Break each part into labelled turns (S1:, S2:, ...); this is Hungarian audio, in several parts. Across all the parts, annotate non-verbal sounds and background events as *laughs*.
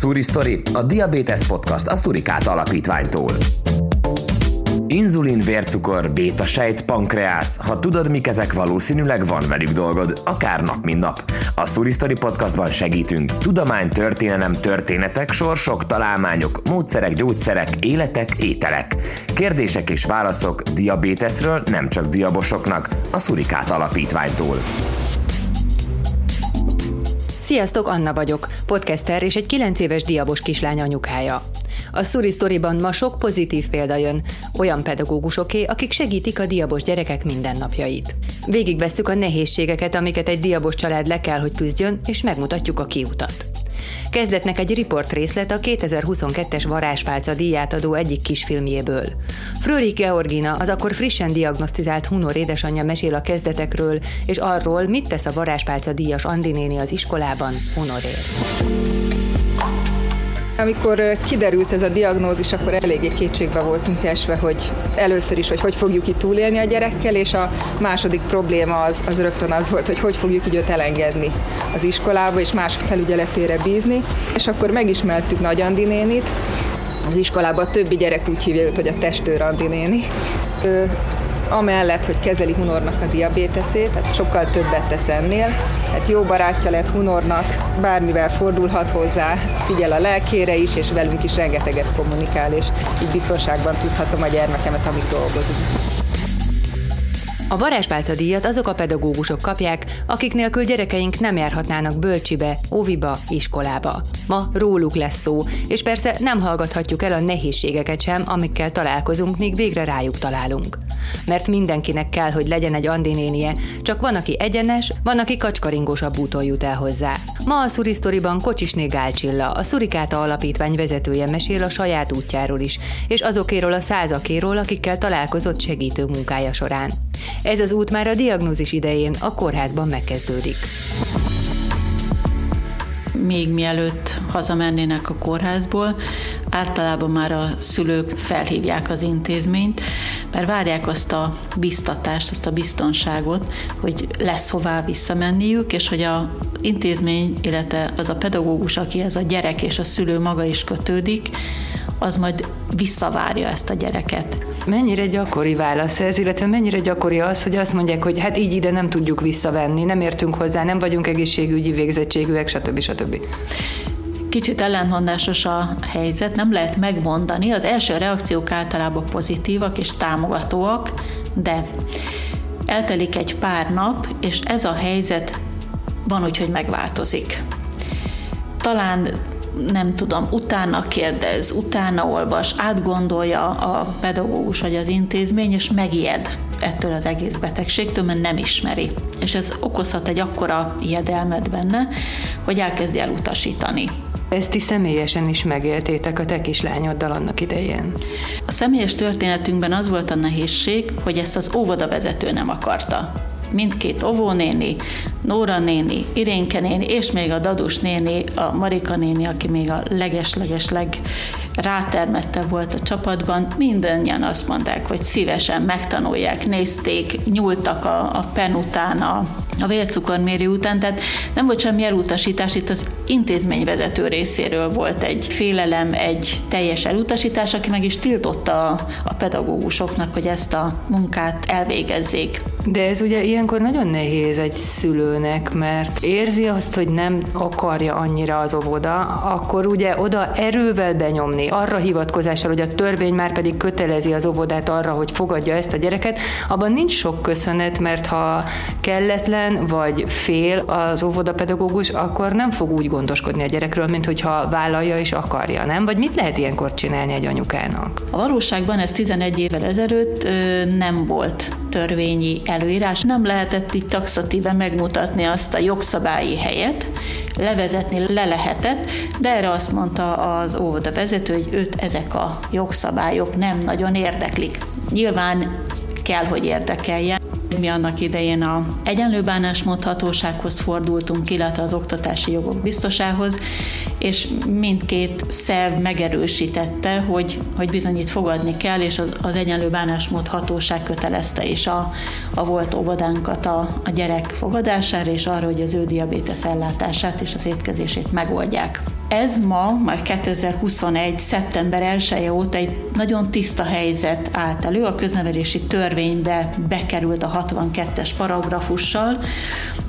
S1: Suri Story, a Diabetes Podcast a Surikát Alapítványtól. Inzulin, vércukor, bétasejt, pankreász. Ha tudod, mik ezek, valószínűleg van velük dolgod, akár nap, mint nap. A Suristory podcastban segítünk. Tudomány, történelem, történetek, sorsok, találmányok, módszerek, gyógyszerek, életek, ételek. Kérdések és válaszok diabétesről nem csak diabosoknak, a Surikát Alapítványtól.
S2: Sziasztok, Anna vagyok, podcaster és egy 9 éves diabos kislány anyukája. A Suri Storyban ma sok pozitív példa jön, olyan pedagógusoké, akik segítik a diabos gyerekek mindennapjait. Végigvesszük a nehézségeket, amiket egy diabos család le kell, hogy küzdjön, és megmutatjuk a kiutat. Kezdetnek egy riport részlet a 2022-es Varázspálca díját adó egyik kisfilmjéből. Frölich Georgina, az akkor frissen diagnosztizált Hunor édesanyja mesél a kezdetekről, és arról, mit tesz a Varázspálca díjas Andi néni az iskolában Hunorért.
S3: Amikor kiderült ez a diagnózis, akkor eléggé kétségbe voltunk esve, hogy először is, hogy hogy fogjuk itt túlélni a gyerekkel, és a második probléma az, az rögtön az volt, hogy hogy fogjuk így őt elengedni az iskolába, és más felügyeletére bízni. És akkor megismertük Nagy Andi nénit, az iskolában a többi gyerek úgy hívja őt, hogy a testőr Andi néni. Ő amellett, hogy kezeli Hunornak a diabéteszét, tehát sokkal többet tesz ennél. Hát jó barátja lett Hunornak, bármivel fordulhat hozzá, figyel a lelkére is, és velünk is rengeteget kommunikál, és így biztonságban tudhatom a gyermekemet, amit dolgozunk.
S2: A varázspálca díjat azok a pedagógusok kapják, akik nélkül gyerekeink nem járhatnának bölcsibe, óviba, iskolába. Ma róluk lesz szó, és persze nem hallgathatjuk el a nehézségeket sem, amikkel találkozunk, míg végre rájuk találunk. Mert mindenkinek kell, hogy legyen egy Andi nénie, csak van, aki egyenes, van, aki kacskaringósabb úton jut el hozzá. Ma a Szurisztoriban Kocsisné Gálcsilla, a Szurikáta Alapítvány vezetője mesél a saját útjáról is, és azokéról a százakéról, akikkel találkozott segítő munkája során. Ez az út már a diagnózis idején a kórházban megkezdődik
S4: még mielőtt hazamennének a kórházból, általában már a szülők felhívják az intézményt, mert várják azt a biztatást, azt a biztonságot, hogy lesz hová visszamenniük, és hogy a intézmény, illetve az a pedagógus, aki ez a gyerek és a szülő maga is kötődik, az majd visszavárja ezt a gyereket.
S2: Mennyire gyakori válasz ez, illetve mennyire gyakori az, hogy azt mondják, hogy hát így ide nem tudjuk visszavenni, nem értünk hozzá, nem vagyunk egészségügyi végzettségűek, stb. stb.
S4: Kicsit ellentmondásos a helyzet, nem lehet megmondani. Az első reakciók általában pozitívak és támogatóak, de eltelik egy pár nap, és ez a helyzet van úgy, hogy megváltozik. Talán nem tudom, utána kérdez, utána olvas, átgondolja a pedagógus vagy az intézmény, és megijed ettől az egész betegségtől, mert nem ismeri. És ez okozhat egy akkora ijedelmet benne, hogy elkezdi elutasítani.
S2: Ezt ti személyesen is megéltétek a te kislányoddal annak idején.
S4: A személyes történetünkben az volt a nehézség, hogy ezt az óvodavezető nem akarta mindkét óvónéni, Nóra néni, Irénke néni, és még a Dadus néni, a Marika néni, aki még a leges-leges-leg rátermette volt a csapatban, mindannyian azt mondták, hogy szívesen megtanulják, nézték, nyúltak a, a pen után, a, a vércukormérő után, tehát nem volt semmi elutasítás, itt az intézményvezető részéről volt egy félelem, egy teljes elutasítás, aki meg is tiltotta a, a pedagógusoknak, hogy ezt a munkát elvégezzék.
S2: De ez ugye ilyenkor nagyon nehéz egy szülőnek, mert érzi azt, hogy nem akarja annyira az óvoda, akkor ugye oda erővel benyomni, arra hivatkozással, hogy a törvény már pedig kötelezi az óvodát arra, hogy fogadja ezt a gyereket, abban nincs sok köszönet, mert ha kelletlen vagy fél az óvodapedagógus, akkor nem fog úgy gondoskodni a gyerekről, mint hogyha vállalja és akarja, nem? Vagy mit lehet ilyenkor csinálni egy anyukának?
S4: A valóságban ez 11 évvel ezelőtt nem volt törvényi előírás, nem lehetett itt taxatíven megmutatni azt a jogszabályi helyet, levezetni le lehetett, de erre azt mondta az óvoda vezető, hogy őt ezek a jogszabályok nem nagyon érdeklik. Nyilván kell, hogy érdekeljen. Mi annak idején a egyenlő bánásmód hatósághoz fordultunk, illetve az oktatási jogok biztosához, és mindkét szerv megerősítette, hogy, hogy bizony fogadni kell, és az, az egyenlő bánásmód hatóság kötelezte is a, a volt óvodánkat a, a gyerek fogadására, és arra, hogy az ő diabétesz ellátását és az étkezését megoldják. Ez ma, majd 2021. szeptember 1 -e óta egy nagyon tiszta helyzet állt elő, a köznevelési törvénybe bekerült a 62-es paragrafussal,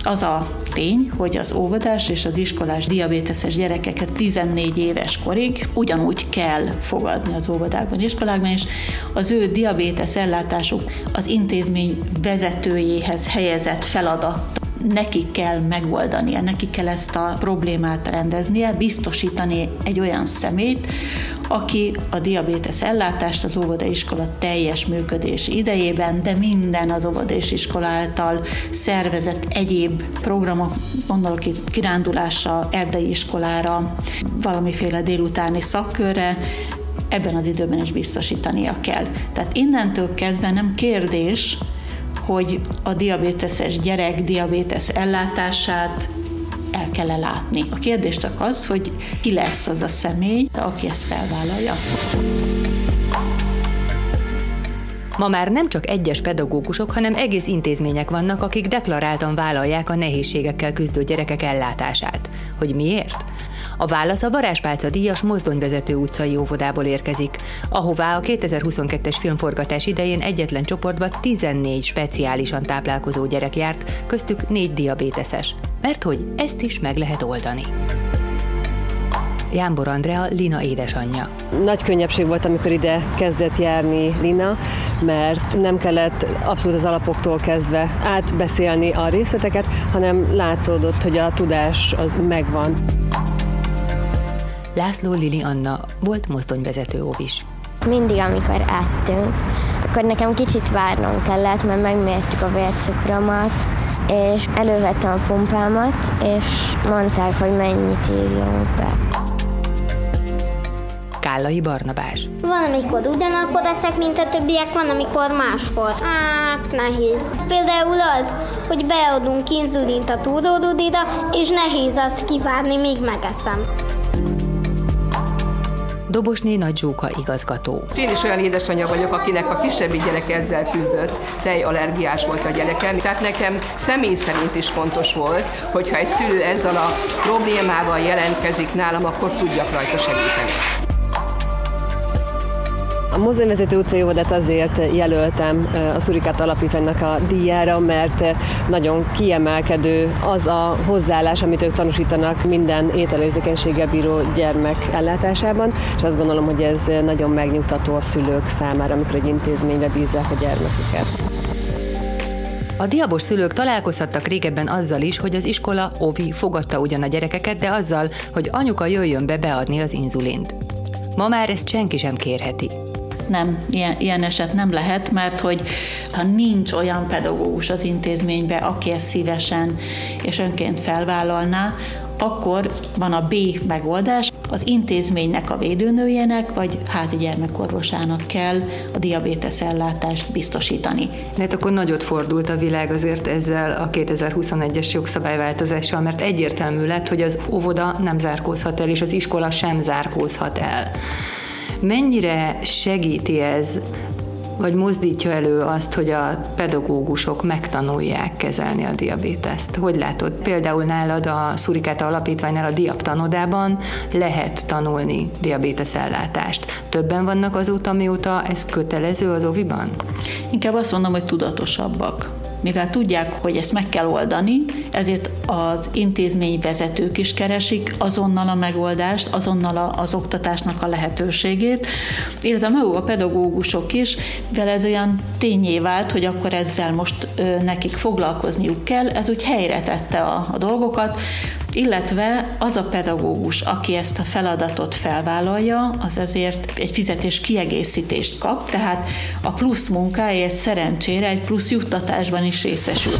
S4: az a tény, hogy az óvodás és az iskolás diabéteses gyerekeket 14 éves korig ugyanúgy kell fogadni az óvodákban, iskolákban, és az ő diabétesz ellátásuk az intézmény vezetőjéhez helyezett feladat neki kell megoldania, neki kell ezt a problémát rendeznie, biztosítani egy olyan szemét, aki a diabétesz ellátást az óvodaiskola teljes működés idejében, de minden az óvodai iskola által szervezett egyéb programok, gondolok itt kirándulásra, erdei iskolára, valamiféle délutáni szakkörre, ebben az időben is biztosítania kell. Tehát innentől kezdve nem kérdés, hogy a diabéteses gyerek diabétesz ellátását el kell látni. A kérdés csak az, hogy ki lesz az a személy, aki ezt felvállalja.
S2: Ma már nem csak egyes pedagógusok, hanem egész intézmények vannak, akik deklaráltan vállalják a nehézségekkel küzdő gyerekek ellátását. Hogy miért? A válasz a Varázspálca díjas mozdonyvezető utcai óvodából érkezik, ahová a 2022-es filmforgatás idején egyetlen csoportba 14 speciálisan táplálkozó gyerek járt, köztük 4 diabéteses. Mert hogy ezt is meg lehet oldani. Jámbor Andrea, Lina édesanyja.
S5: Nagy könnyebbség volt, amikor ide kezdett járni Lina, mert nem kellett abszolút az alapoktól kezdve átbeszélni a részleteket, hanem látszódott, hogy a tudás az megvan.
S2: László Lili Anna volt mozdonyvezető óvis.
S6: Mindig, amikor ettünk, akkor nekem kicsit várnom kellett, mert megmértük a vércukromat, és elővettem a pumpámat, és mondták, hogy mennyit írjunk be.
S2: Kállai Barnabás.
S7: Van, amikor ugyanakkor eszek, mint a többiek, van, amikor máskor. Hát, nehéz. Például az, hogy beadunk inzulint a túródudira, és nehéz azt kivárni, míg megeszem.
S2: Dobosné Nagy Zsóka igazgató.
S8: Én is olyan édesanyja vagyok, akinek a kisebbi gyerek ezzel küzdött, tejallergiás volt a gyerekem, tehát nekem személy szerint is fontos volt, hogyha egy szülő ezzel a problémával jelentkezik nálam, akkor tudjak rajta segíteni.
S5: Mozdonyvezető utcai óvodát azért jelöltem a Szurikát Alapítványnak a díjára, mert nagyon kiemelkedő az a hozzáállás, amit ők tanúsítanak minden ételérzékenységgel bíró gyermek ellátásában, és azt gondolom, hogy ez nagyon megnyugtató a szülők számára, amikor egy intézménybe bízzák a gyermeküket.
S2: A diabos szülők találkozhattak régebben azzal is, hogy az iskola Ovi fogadta ugyan a gyerekeket, de azzal, hogy anyuka jöjjön be beadni az inzulint. Ma már ezt senki sem kérheti
S4: nem, ilyen, ilyen eset nem lehet, mert hogy ha nincs olyan pedagógus az intézményben, aki ezt szívesen és önként felvállalná, akkor van a B megoldás, az intézménynek a védőnőjének vagy házi gyermekorvosának kell a diabétesz ellátást biztosítani.
S2: Mert akkor nagyot fordult a világ azért ezzel a 2021-es jogszabályváltozással, mert egyértelmű lett, hogy az óvoda nem zárkózhat el, és az iskola sem zárkózhat el. Mennyire segíti ez vagy mozdítja elő azt, hogy a pedagógusok megtanulják kezelni a diabéteszt. Hogy látod? Például nálad a Szurikáta Alapítványnál a Diab tanodában lehet tanulni diabétesz ellátást. Többen vannak azóta, mióta ez kötelező az oviban?
S4: Inkább azt mondom, hogy tudatosabbak mivel tudják, hogy ezt meg kell oldani, ezért az intézmény vezetők is keresik azonnal a megoldást, azonnal az oktatásnak a lehetőségét, illetve maguk a pedagógusok is, mivel ez olyan tényé vált, hogy akkor ezzel most nekik foglalkozniuk kell, ez úgy helyre tette a, a dolgokat, illetve az a pedagógus, aki ezt a feladatot felvállalja, az azért egy fizetés kiegészítést kap, tehát a plusz munkáért szerencsére egy plusz juttatásban is részesül.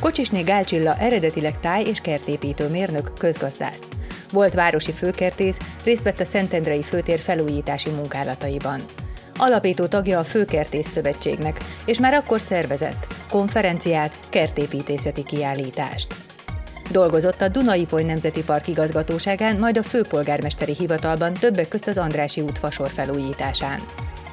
S2: Kocsisné Gálcsilla eredetileg táj- és kertépítő mérnök, közgazdász. Volt városi főkertész, részt vett a Szentendrei főtér felújítási munkálataiban. Alapító tagja a Főkertész Szövetségnek, és már akkor szervezett konferenciát, kertépítészeti kiállítást. Dolgozott a Dunai Poly Nemzeti Park igazgatóságán, majd a főpolgármesteri hivatalban többek közt az Andrási út fasor felújításán.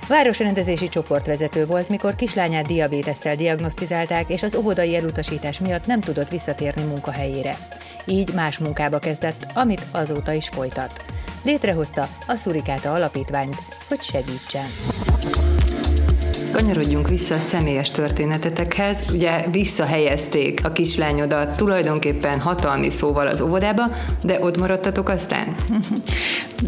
S2: Városrendezési csoportvezető volt, mikor kislányát diabétesszel diagnosztizálták, és az óvodai elutasítás miatt nem tudott visszatérni munkahelyére. Így más munkába kezdett, amit azóta is folytat. Létrehozta a Szurikáta Alapítványt, hogy segítsen. Kanyarodjunk vissza a személyes történetetekhez. Ugye visszahelyezték a kislányodat tulajdonképpen hatalmi szóval az óvodába, de ott maradtatok aztán? *laughs*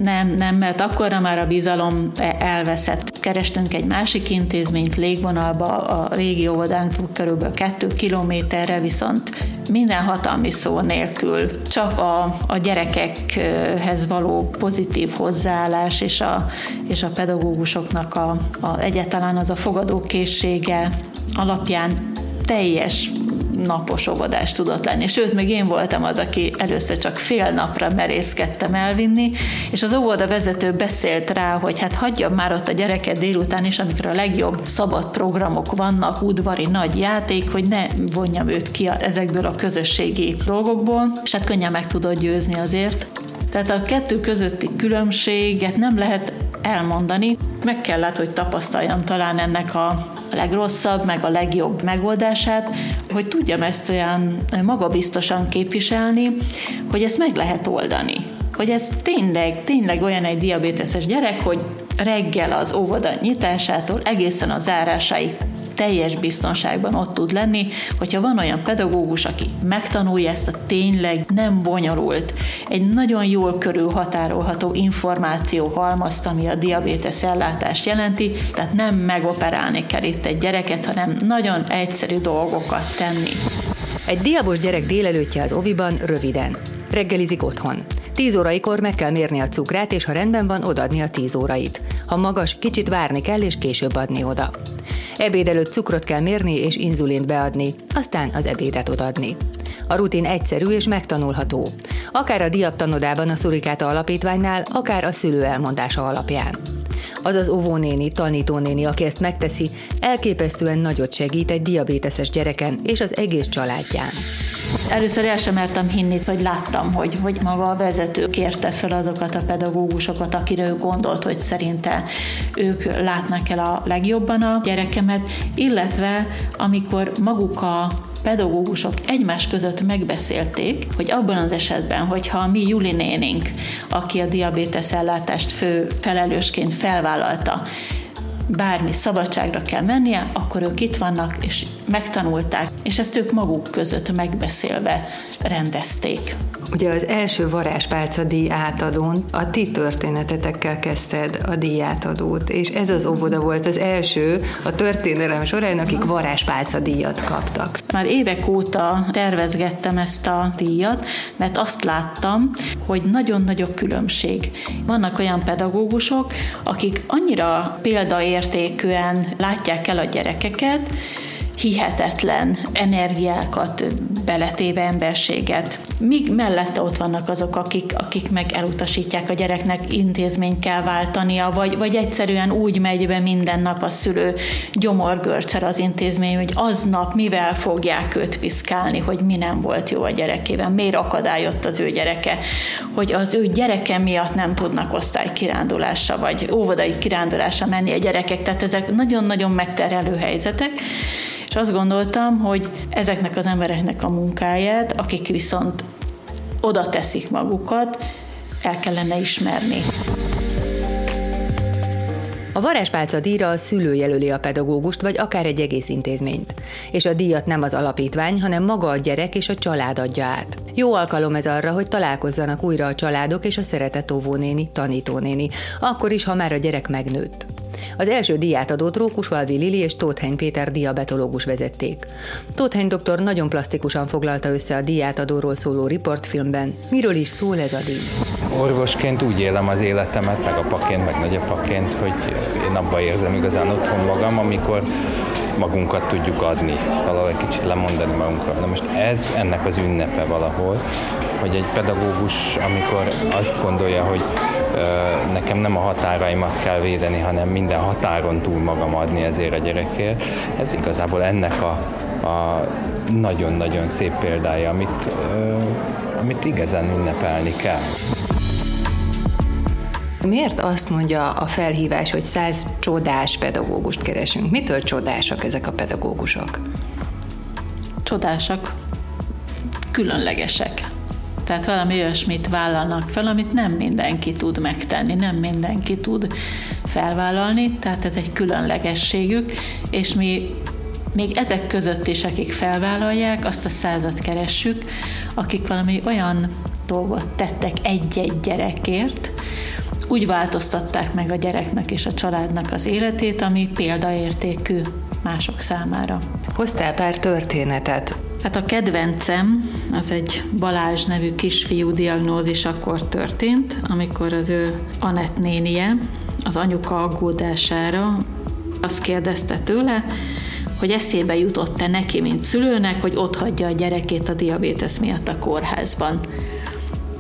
S4: Nem, nem, mert akkorra már a bizalom elveszett. Kerestünk egy másik intézményt légvonalba, a régi óvodánk körülbelül kettő kilométerre, viszont minden hatalmi szó nélkül, csak a, a gyerekekhez való pozitív hozzáállás és a, és a pedagógusoknak a, a egyáltalán az a fogadókészsége alapján teljes napos óvodás tudott lenni. Sőt, még én voltam az, aki először csak fél napra merészkedtem elvinni, és az óvoda vezető beszélt rá, hogy hát hagyjam már ott a gyereket délután is, amikor a legjobb szabad programok vannak, udvari nagy játék, hogy ne vonjam őt ki ezekből a közösségi dolgokból, és hát könnyen meg tudod győzni azért. Tehát a kettő közötti különbséget nem lehet elmondani. Meg kellett, hogy tapasztaljam talán ennek a legrosszabb, meg a legjobb megoldását, hogy tudjam ezt olyan magabiztosan képviselni, hogy ezt meg lehet oldani. Hogy ez tényleg, tényleg olyan egy diabéteses gyerek, hogy reggel az óvoda nyitásától egészen a zárásáig teljes biztonságban ott tud lenni, hogyha van olyan pedagógus, aki megtanulja ezt a tényleg nem bonyolult, egy nagyon jól körülhatárolható információ halmazt, ami a diabétesz ellátást jelenti, tehát nem megoperálni kell itt egy gyereket, hanem nagyon egyszerű dolgokat tenni.
S2: Egy diabos gyerek délelőttje az oviban röviden. Reggelizik otthon. 10 óraikor meg kell mérni a cukrát, és ha rendben van, odaadni a 10 órait. Ha magas, kicsit várni kell, és később adni oda. Ebéd előtt cukrot kell mérni és inzulint beadni, aztán az ebédet odaadni. A rutin egyszerű és megtanulható. Akár a diaptanodában a Szurikáta alapítványnál, akár a szülő elmondása alapján. Az az óvónéni, tanítónéni, aki ezt megteszi, elképesztően nagyot segít egy diabéteses gyereken és az egész családján.
S4: Először el sem mertem hinni, hogy láttam, hogy, hogy maga a vezető kérte fel azokat a pedagógusokat, akire ő gondolt, hogy szerinte ők látnak el a legjobban a gyerekemet, illetve amikor maguk a pedagógusok egymás között megbeszélték, hogy abban az esetben, hogyha a mi Juli nénink, aki a diabétesz ellátást fő felelősként felvállalta, bármi szabadságra kell mennie, akkor ők itt vannak, és megtanulták, és ezt ők maguk között megbeszélve rendezték.
S2: Ugye az első varázspálca díj átadón a ti történetetekkel kezdted a díjátadót, és ez az óvoda volt az első a történelem során, akik varázspálca díjat kaptak.
S4: Már évek óta tervezgettem ezt a díjat, mert azt láttam, hogy nagyon nagyok különbség. Vannak olyan pedagógusok, akik annyira példaértékűen látják el a gyerekeket, hihetetlen energiákat beletéve emberséget. Míg mellette ott vannak azok, akik, akik meg elutasítják a gyereknek intézményt kell váltania, vagy, vagy egyszerűen úgy megy be minden nap a szülő gyomorgörcsel az intézmény, hogy aznap mivel fogják őt piszkálni, hogy mi nem volt jó a gyerekében, miért akadályott az ő gyereke, hogy az ő gyereke miatt nem tudnak osztálykirándulásra, vagy óvodai kirándulásra menni a gyerekek, tehát ezek nagyon-nagyon megterelő helyzetek, és azt gondoltam, hogy ezeknek az embereknek a munkáját, akik viszont oda teszik magukat, el kellene ismerni.
S2: A varázspálca díjra a szülő jelöli a pedagógust, vagy akár egy egész intézményt. És a díjat nem az alapítvány, hanem maga a gyerek és a család adja át. Jó alkalom ez arra, hogy találkozzanak újra a családok és a szeretett óvónéni, tanítónéni, akkor is, ha már a gyerek megnőtt. Az első diátadót Rókusvalvi Lili és Tótheny Péter diabetológus vezették. Tótheny doktor nagyon plastikusan foglalta össze a diátadóról szóló riportfilmben. Miről is szól ez a díj?
S9: Orvosként úgy élem az életemet, meg apaként, meg nagyapaként, hogy én abban érzem igazán otthon magam, amikor magunkat tudjuk adni, valahol egy kicsit lemondani magunkról. Na most ez ennek az ünnepe valahol, hogy egy pedagógus, amikor azt gondolja, hogy nekem nem a határaimat kell védeni, hanem minden határon túl magam adni ezért a gyerekért. Ez igazából ennek a, a nagyon-nagyon szép példája, amit, amit igazán ünnepelni kell.
S2: Miért azt mondja a felhívás, hogy száz csodás pedagógust keresünk? Mitől csodásak ezek a pedagógusok?
S4: Csodásak, különlegesek. Tehát valami olyasmit vállalnak fel, amit nem mindenki tud megtenni, nem mindenki tud felvállalni, tehát ez egy különlegességük, és mi még ezek között is, akik felvállalják, azt a százat keressük, akik valami olyan dolgot tettek egy-egy gyerekért, úgy változtatták meg a gyereknek és a családnak az életét, ami példaértékű mások számára.
S2: Hoztál pár történetet.
S4: Hát a kedvencem az egy Balázs nevű kisfiú diagnózis akkor történt, amikor az ő Anett nénie az anyuka aggódására azt kérdezte tőle, hogy eszébe jutott-e neki, mint szülőnek, hogy ott hagyja a gyerekét a diabétesz miatt a kórházban.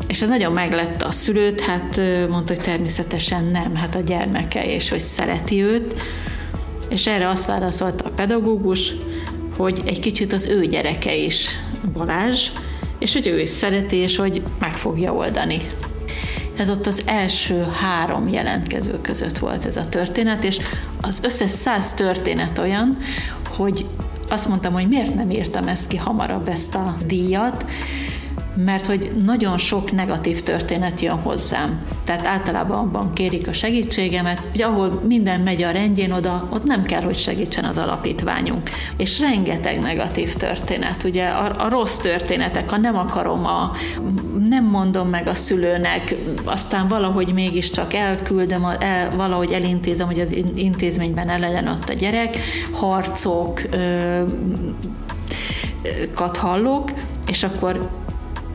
S4: És ez nagyon meglett a szülőt, hát mondta, hogy természetesen nem, hát a gyermeke, és hogy szereti őt. És erre azt válaszolta a pedagógus, hogy egy kicsit az ő gyereke is Balázs, és hogy ő is szereti, és hogy meg fogja oldani. Ez ott az első három jelentkező között volt ez a történet, és az összes száz történet olyan, hogy azt mondtam, hogy miért nem írtam ezt ki hamarabb ezt a díjat, mert hogy nagyon sok negatív történet jön hozzám. Tehát általában abban kérik a segítségemet, hogy ahol minden megy a rendjén, oda, ott nem kell, hogy segítsen az alapítványunk. És rengeteg negatív történet, ugye a, a rossz történetek, ha nem akarom, a, nem mondom meg a szülőnek, aztán valahogy mégiscsak elküldöm, el, valahogy elintézem, hogy az intézményben el legyen ott a gyerek, harcok, ö, kat hallok, és akkor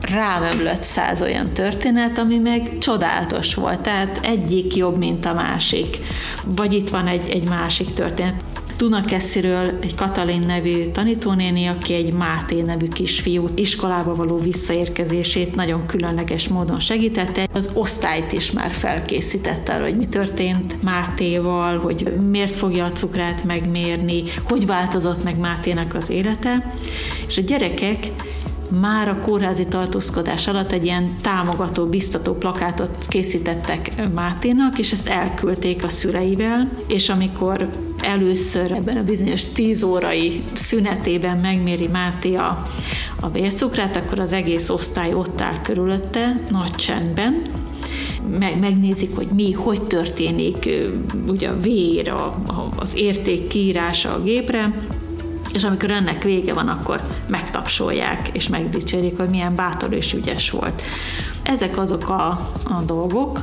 S4: rám ömlött száz olyan történet, ami meg csodálatos volt, tehát egyik jobb, mint a másik. Vagy itt van egy, egy másik történet. Dunakesziről egy Katalin nevű tanítónéni, aki egy Máté nevű kisfiú iskolába való visszaérkezését nagyon különleges módon segítette. Az osztályt is már felkészítette arra, hogy mi történt Mátéval, hogy miért fogja a cukrát megmérni, hogy változott meg Mátének az élete. És a gyerekek már a kórházi tartózkodás alatt egy ilyen támogató, biztató plakátot készítettek Máténak, és ezt elküldték a szüleivel, és amikor először ebben a bizonyos 10 órai szünetében megméri Máté a, a vércukrát, akkor az egész osztály ott áll körülötte, nagy csendben, meg, megnézik, hogy mi, hogy történik ugye a vér, a, a, az érték kiírása a gépre, és amikor ennek vége van, akkor megtapsolják és megdicsérik, hogy milyen bátor és ügyes volt. Ezek azok a, a dolgok,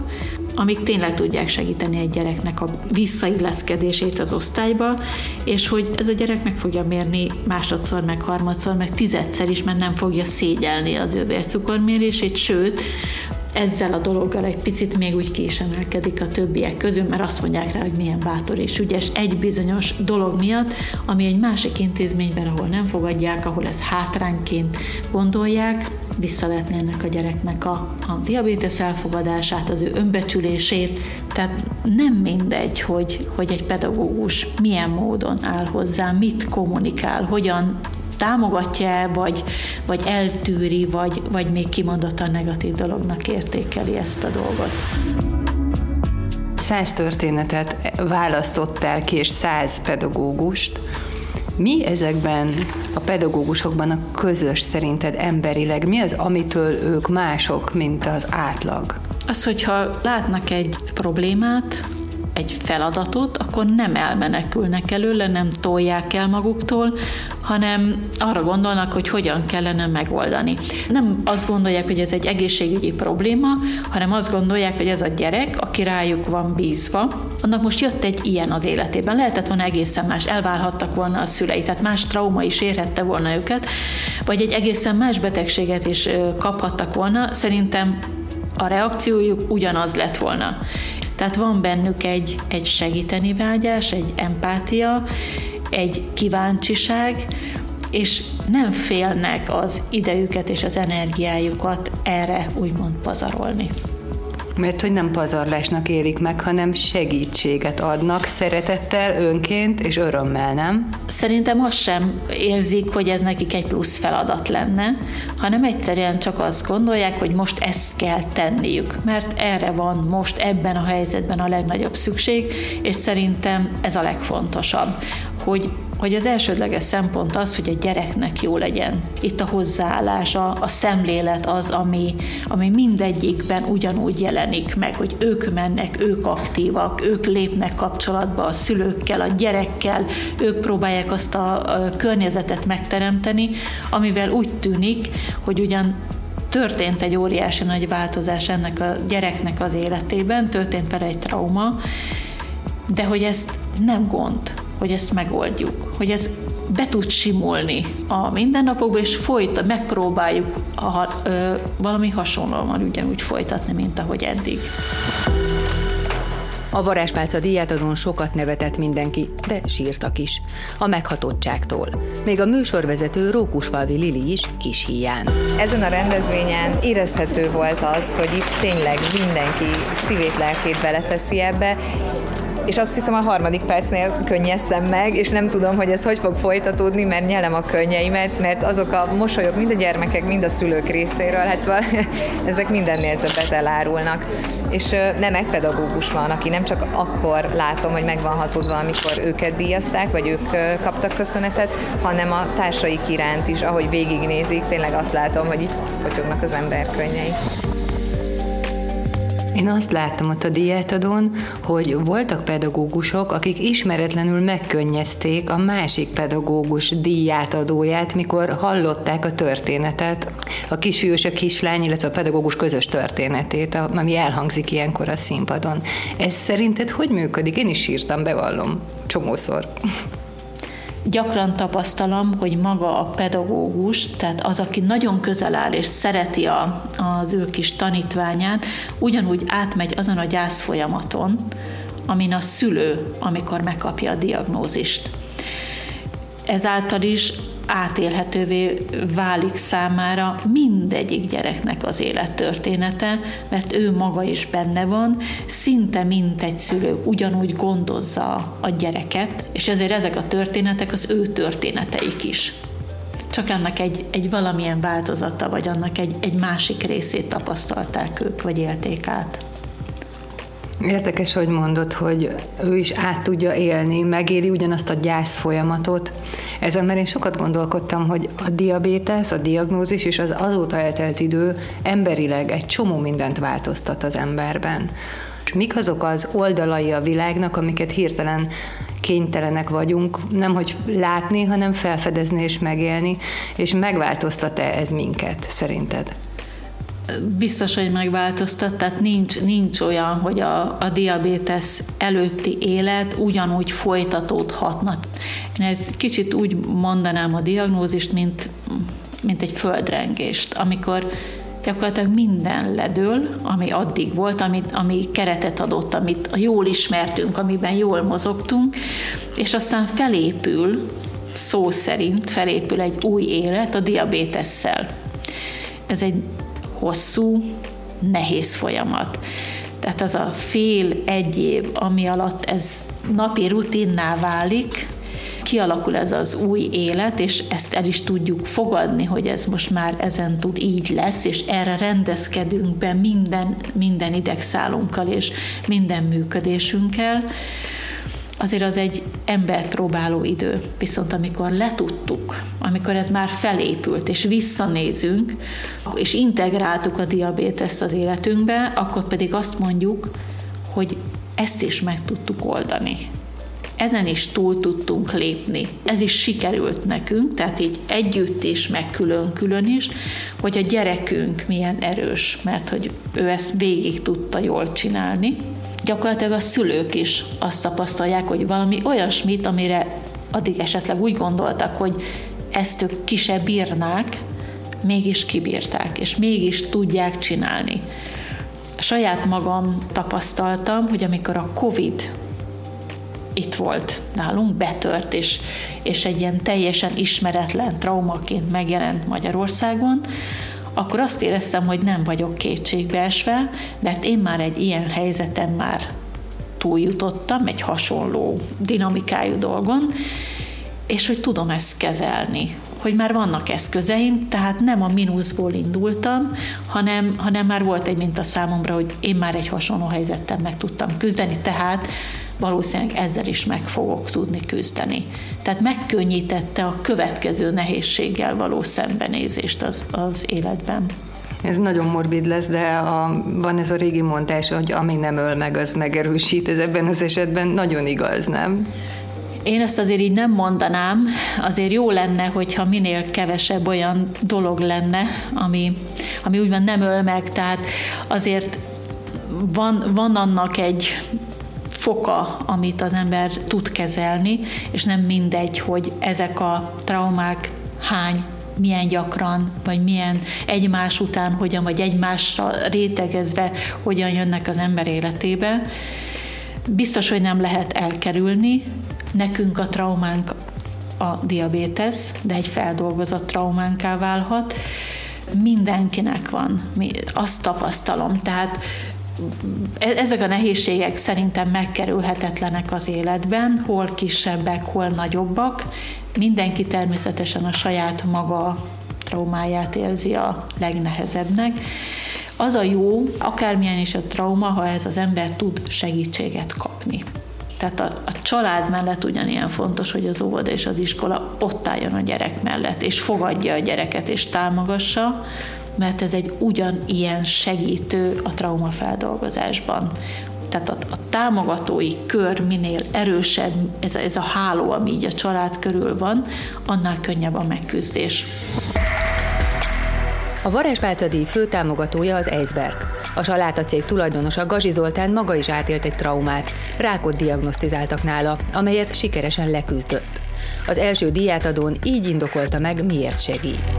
S4: amik tényleg tudják segíteni egy gyereknek a visszailleszkedését az osztályba, és hogy ez a gyerek meg fogja mérni másodszor, meg harmadszor, meg tizedszer is, mert nem fogja szégyelni az ő vércukormérését, sőt, ezzel a dologgal egy picit még úgy késemelkedik a többiek közül, mert azt mondják rá, hogy milyen bátor és ügyes egy bizonyos dolog miatt, ami egy másik intézményben, ahol nem fogadják, ahol ez hátrányként gondolják, visszavetni ennek a gyereknek a, a diabétesz elfogadását, az ő önbecsülését. Tehát nem mindegy, hogy, hogy egy pedagógus milyen módon áll hozzá, mit kommunikál, hogyan támogatja vagy, vagy eltűri, vagy, vagy még kimondottan negatív dolognak értékeli ezt a dolgot.
S2: Száz történetet választottál ki, és száz pedagógust. Mi ezekben a pedagógusokban a közös szerinted emberileg? Mi az, amitől ők mások, mint az átlag?
S4: Az, hogyha látnak egy problémát, egy feladatot, akkor nem elmenekülnek előle, nem tolják el maguktól, hanem arra gondolnak, hogy hogyan kellene megoldani. Nem azt gondolják, hogy ez egy egészségügyi probléma, hanem azt gondolják, hogy ez a gyerek, aki rájuk van bízva, annak most jött egy ilyen az életében. Lehetett volna egészen más, elválhattak volna a szülei, tehát más trauma is érhette volna őket, vagy egy egészen más betegséget is kaphattak volna. Szerintem a reakciójuk ugyanaz lett volna. Tehát van bennük egy, egy segíteni vágyás, egy empátia, egy kíváncsiság, és nem félnek az idejüket és az energiájukat erre úgymond pazarolni.
S2: Mert hogy nem pazarlásnak érik meg, hanem segítséget adnak szeretettel, önként és örömmel, nem?
S4: Szerintem azt sem érzik, hogy ez nekik egy plusz feladat lenne, hanem egyszerűen csak azt gondolják, hogy most ezt kell tenniük, mert erre van most ebben a helyzetben a legnagyobb szükség, és szerintem ez a legfontosabb, hogy hogy az elsődleges szempont az, hogy a gyereknek jó legyen. Itt a hozzáállása, a szemlélet az, ami, ami mindegyikben ugyanúgy jelenik meg, hogy ők mennek, ők aktívak, ők lépnek kapcsolatba a szülőkkel, a gyerekkel, ők próbálják azt a, a környezetet megteremteni, amivel úgy tűnik, hogy ugyan történt egy óriási nagy változás ennek a gyereknek az életében, történt vele egy trauma, de hogy ezt nem gond, hogy ezt megoldjuk, hogy ez be tud simulni a mindennapokba, és folyt, megpróbáljuk a, ö, valami hasonlóan ugyanúgy folytatni, mint ahogy eddig.
S2: A varázspálca díjátadón sokat nevetett mindenki, de sírtak is. A meghatottságtól. Még a műsorvezető Rókusfalvi Lili is kis híján.
S10: Ezen a rendezvényen érezhető volt az, hogy itt tényleg mindenki szívét, lelkét beleteszi ebbe, és azt hiszem a harmadik percnél könnyeztem meg, és nem tudom, hogy ez hogy fog folytatódni, mert nyelem a könnyeimet, mert azok a mosolyok mind a gyermekek, mind a szülők részéről, hát szóval *laughs* ezek mindennél többet elárulnak. És nem egy pedagógus van, aki nem csak akkor látom, hogy meg van hatódva, amikor őket díjazták, vagy ők kaptak köszönetet, hanem a társaik iránt is, ahogy végignézik, tényleg azt látom, hogy itt potyognak az ember könnyei.
S2: Én azt láttam ott a diátadón, hogy voltak pedagógusok, akik ismeretlenül megkönnyezték a másik pedagógus díjátadóját, mikor hallották a történetet, a kisfiús, a kislány, illetve a pedagógus közös történetét, ami elhangzik ilyenkor a színpadon. Ez szerinted hogy működik? Én is sírtam, bevallom, csomószor
S4: gyakran tapasztalom, hogy maga a pedagógus, tehát az, aki nagyon közel áll és szereti a, az ő kis tanítványát, ugyanúgy átmegy azon a gyász folyamaton, amin a szülő, amikor megkapja a diagnózist. Ezáltal is átélhetővé válik számára mindegyik gyereknek az élettörténete, mert ő maga is benne van, szinte mint egy szülő ugyanúgy gondozza a gyereket, és ezért ezek a történetek az ő történeteik is csak annak egy, egy valamilyen változata, vagy annak egy, egy másik részét tapasztalták ők, vagy élték át.
S2: Érdekes, hogy mondod, hogy ő is át tudja élni, megéli ugyanazt a gyász folyamatot. Ezen mert én sokat gondolkodtam, hogy a diabétesz, a diagnózis és az azóta eltelt idő emberileg egy csomó mindent változtat az emberben. És mik azok az oldalai a világnak, amiket hirtelen kénytelenek vagyunk, nem hogy látni, hanem felfedezni és megélni, és megváltoztat-e ez minket, szerinted?
S4: Biztos, hogy megváltoztat, tehát nincs, nincs olyan, hogy a, a diabétesz előtti élet ugyanúgy folytatódhatna. Én ez kicsit úgy mondanám a diagnózist, mint, mint egy földrengést, amikor gyakorlatilag minden ledől, ami addig volt, amit, ami keretet adott, amit jól ismertünk, amiben jól mozogtunk, és aztán felépül, szó szerint felépül egy új élet a diabétesszel. Ez egy hosszú, nehéz folyamat. Tehát az a fél, egy év, ami alatt ez napi rutinná válik, kialakul ez az új élet, és ezt el is tudjuk fogadni, hogy ez most már ezen túl így lesz, és erre rendezkedünk be minden, minden idegszálunkkal és minden működésünkkel azért az egy emberpróbáló idő. Viszont amikor letudtuk, amikor ez már felépült, és visszanézünk, és integráltuk a diabéteszt az életünkbe, akkor pedig azt mondjuk, hogy ezt is meg tudtuk oldani. Ezen is túl tudtunk lépni. Ez is sikerült nekünk, tehát így együtt is, meg külön-külön is, hogy a gyerekünk milyen erős, mert hogy ő ezt végig tudta jól csinálni, gyakorlatilag a szülők is azt tapasztalják, hogy valami olyasmit, amire addig esetleg úgy gondoltak, hogy ezt ők ki se bírnák, mégis kibírták, és mégis tudják csinálni. Saját magam tapasztaltam, hogy amikor a COVID itt volt nálunk, betört, és, és egy ilyen teljesen ismeretlen traumaként megjelent Magyarországon, akkor azt éreztem, hogy nem vagyok kétségbeesve, mert én már egy ilyen helyzeten már túljutottam, egy hasonló dinamikájú dolgon, és hogy tudom ezt kezelni, hogy már vannak eszközeim, tehát nem a mínuszból indultam, hanem, hanem már volt egy minta számomra, hogy én már egy hasonló helyzettel meg tudtam küzdeni, tehát valószínűleg ezzel is meg fogok tudni küzdeni. Tehát megkönnyítette a következő nehézséggel való szembenézést az, az életben.
S3: Ez nagyon morbid lesz, de a, van ez a régi mondás, hogy ami nem öl meg, az megerősít. Ez ebben az esetben nagyon igaz, nem?
S4: Én ezt azért így nem mondanám, azért jó lenne, hogyha minél kevesebb olyan dolog lenne, ami, ami úgymond nem öl meg, tehát azért van, van annak egy foka, amit az ember tud kezelni, és nem mindegy, hogy ezek a traumák hány milyen gyakran, vagy milyen egymás után, hogyan, vagy egymásra rétegezve, hogyan jönnek az ember életébe. Biztos, hogy nem lehet elkerülni. Nekünk a traumánk a diabétesz, de egy feldolgozott traumánká válhat. Mindenkinek van, azt tapasztalom. Tehát ezek a nehézségek szerintem megkerülhetetlenek az életben, hol kisebbek, hol nagyobbak. Mindenki természetesen a saját maga traumáját érzi a legnehezebbnek. Az a jó, akármilyen is a trauma, ha ez az ember tud segítséget kapni. Tehát a, a család mellett ugyanilyen fontos, hogy az óvoda és az iskola ott álljon a gyerek mellett, és fogadja a gyereket, és támogassa, mert ez egy ugyanilyen segítő a traumafeldolgozásban. Tehát a, a támogatói kör minél erősebb, ez a, ez a háló, ami így a család körül van, annál könnyebb a megküzdés.
S2: A Varázspálca díj fő támogatója az Eisberg. A saláta cég tulajdonosa Gazi Zoltán maga is átélt egy traumát. Rákot diagnosztizáltak nála, amelyet sikeresen leküzdött. Az első díjátadón így indokolta meg, miért segít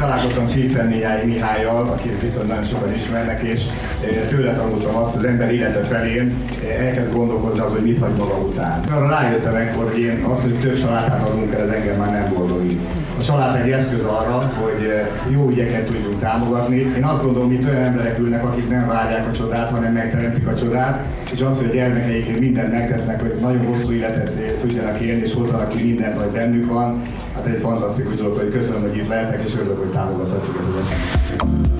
S11: találkoztam Csíszernéjái Mihályjal, akit viszont nagyon sokan ismernek, és eh, tőle tanultam azt, az ember élete felén eh, elkezd gondolkozni az, hogy mit hagy maga után. Arra rájöttem ekkor, hogy én azt, hogy több salátát adunk el, ez engem már nem boldogít. A saláta egy eszköz arra, hogy eh, jó ügyeket tudjunk támogatni. Én azt gondolom, hogy olyan emberek ülnek, akik nem várják a csodát, hanem megteremtik a csodát, és az, hogy a gyermekeikért mindent megtesznek, hogy nagyon hosszú életet tudjanak élni, és hozzanak ki mindent, hogy bennük van, hát egy fantasztikus dolog, hogy köszönöm, hogy itt lehetek, és örülök, hogy támogathatjuk ezt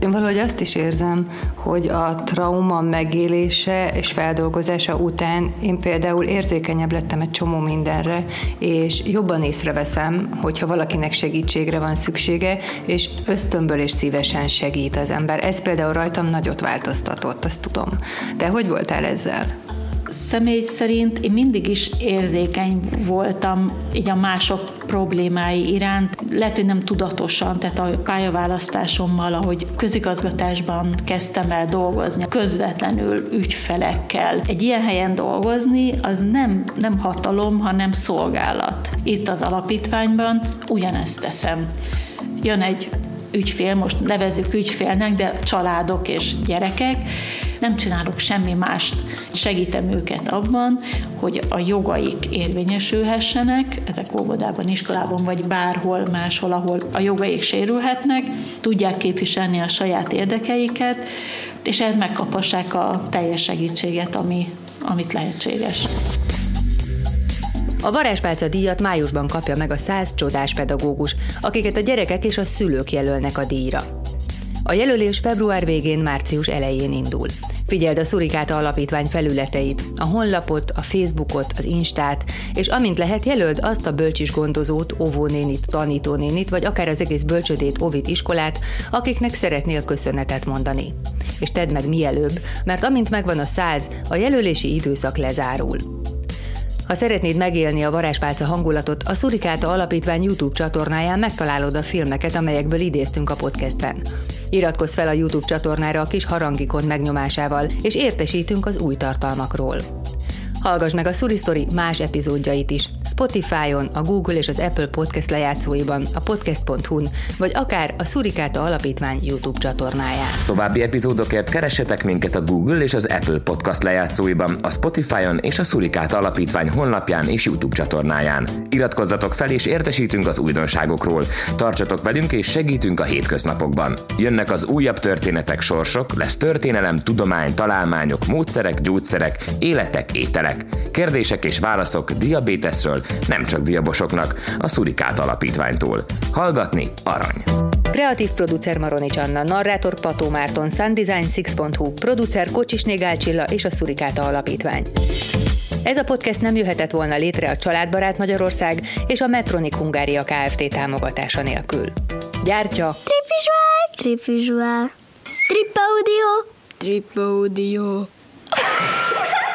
S3: én valahogy azt is érzem, hogy a trauma megélése és feldolgozása után én például érzékenyebb lettem egy csomó mindenre, és jobban észreveszem, hogyha valakinek segítségre van szüksége, és ösztönből és szívesen segít az ember. Ez például rajtam nagyot változtatott, azt tudom. De hogy voltál ezzel?
S4: Személy szerint én mindig is érzékeny voltam így a mások problémái iránt. Lehet, hogy nem tudatosan, tehát a pályaválasztásommal, ahogy közigazgatásban kezdtem el dolgozni, közvetlenül ügyfelekkel. Egy ilyen helyen dolgozni, az nem, nem hatalom, hanem szolgálat. Itt az alapítványban ugyanezt teszem. Jön egy ügyfél, most nevezzük ügyfélnek, de családok és gyerekek, nem csinálok semmi mást, segítem őket abban, hogy a jogaik érvényesülhessenek, ezek óvodában, iskolában, vagy bárhol máshol, ahol a jogaik sérülhetnek, tudják képviselni a saját érdekeiket, és ez megkapassák a teljes segítséget, ami, amit lehetséges.
S2: A Varázspálca díjat májusban kapja meg a 100 csodás pedagógus, akiket a gyerekek és a szülők jelölnek a díjra. A jelölés február végén, március elején indul. Figyeld a Szurikáta Alapítvány felületeit, a honlapot, a Facebookot, az Instát, és amint lehet jelöld azt a bölcsis gondozót, óvónénit, tanítónénit, vagy akár az egész bölcsödét, óvit iskolát, akiknek szeretnél köszönetet mondani. És tedd meg mielőbb, mert amint megvan a száz, a jelölési időszak lezárul. Ha szeretnéd megélni a varázspálca hangulatot, a Szurikáta Alapítvány YouTube csatornáján megtalálod a filmeket, amelyekből idéztünk a podcastben. Iratkozz fel a YouTube csatornára a kis harangikon megnyomásával, és értesítünk az új tartalmakról. Hallgass meg a Suristory más epizódjait is. Spotify-on, a Google és az Apple Podcast lejátszóiban, a podcast.hu-n, vagy akár a Surikáta Alapítvány YouTube csatornáján.
S1: További epizódokért keressetek minket a Google és az Apple Podcast lejátszóiban, a Spotify-on és a Surikáta Alapítvány honlapján és YouTube csatornáján. Iratkozzatok fel és értesítünk az újdonságokról. Tartsatok velünk és segítünk a hétköznapokban. Jönnek az újabb történetek, sorsok, lesz történelem, tudomány, találmányok, módszerek, gyógyszerek, életek, ételek. Kérdések és válaszok diabéteszről, nem csak diabosoknak, a Szurikát Alapítványtól. Hallgatni arany.
S2: Kreatív producer Maronics Anna, narrátor Pató Márton, Sundesign6.hu, producer Kocsisné Gálcsilla és a Szurikáta Alapítvány. Ez a podcast nem jöhetett volna létre a Családbarát Magyarország és a Metronik Hungária Kft. támogatása nélkül. Gyártja
S7: Tripvisual, tripvisual, tripaudio,
S12: tripaudio. *laughs*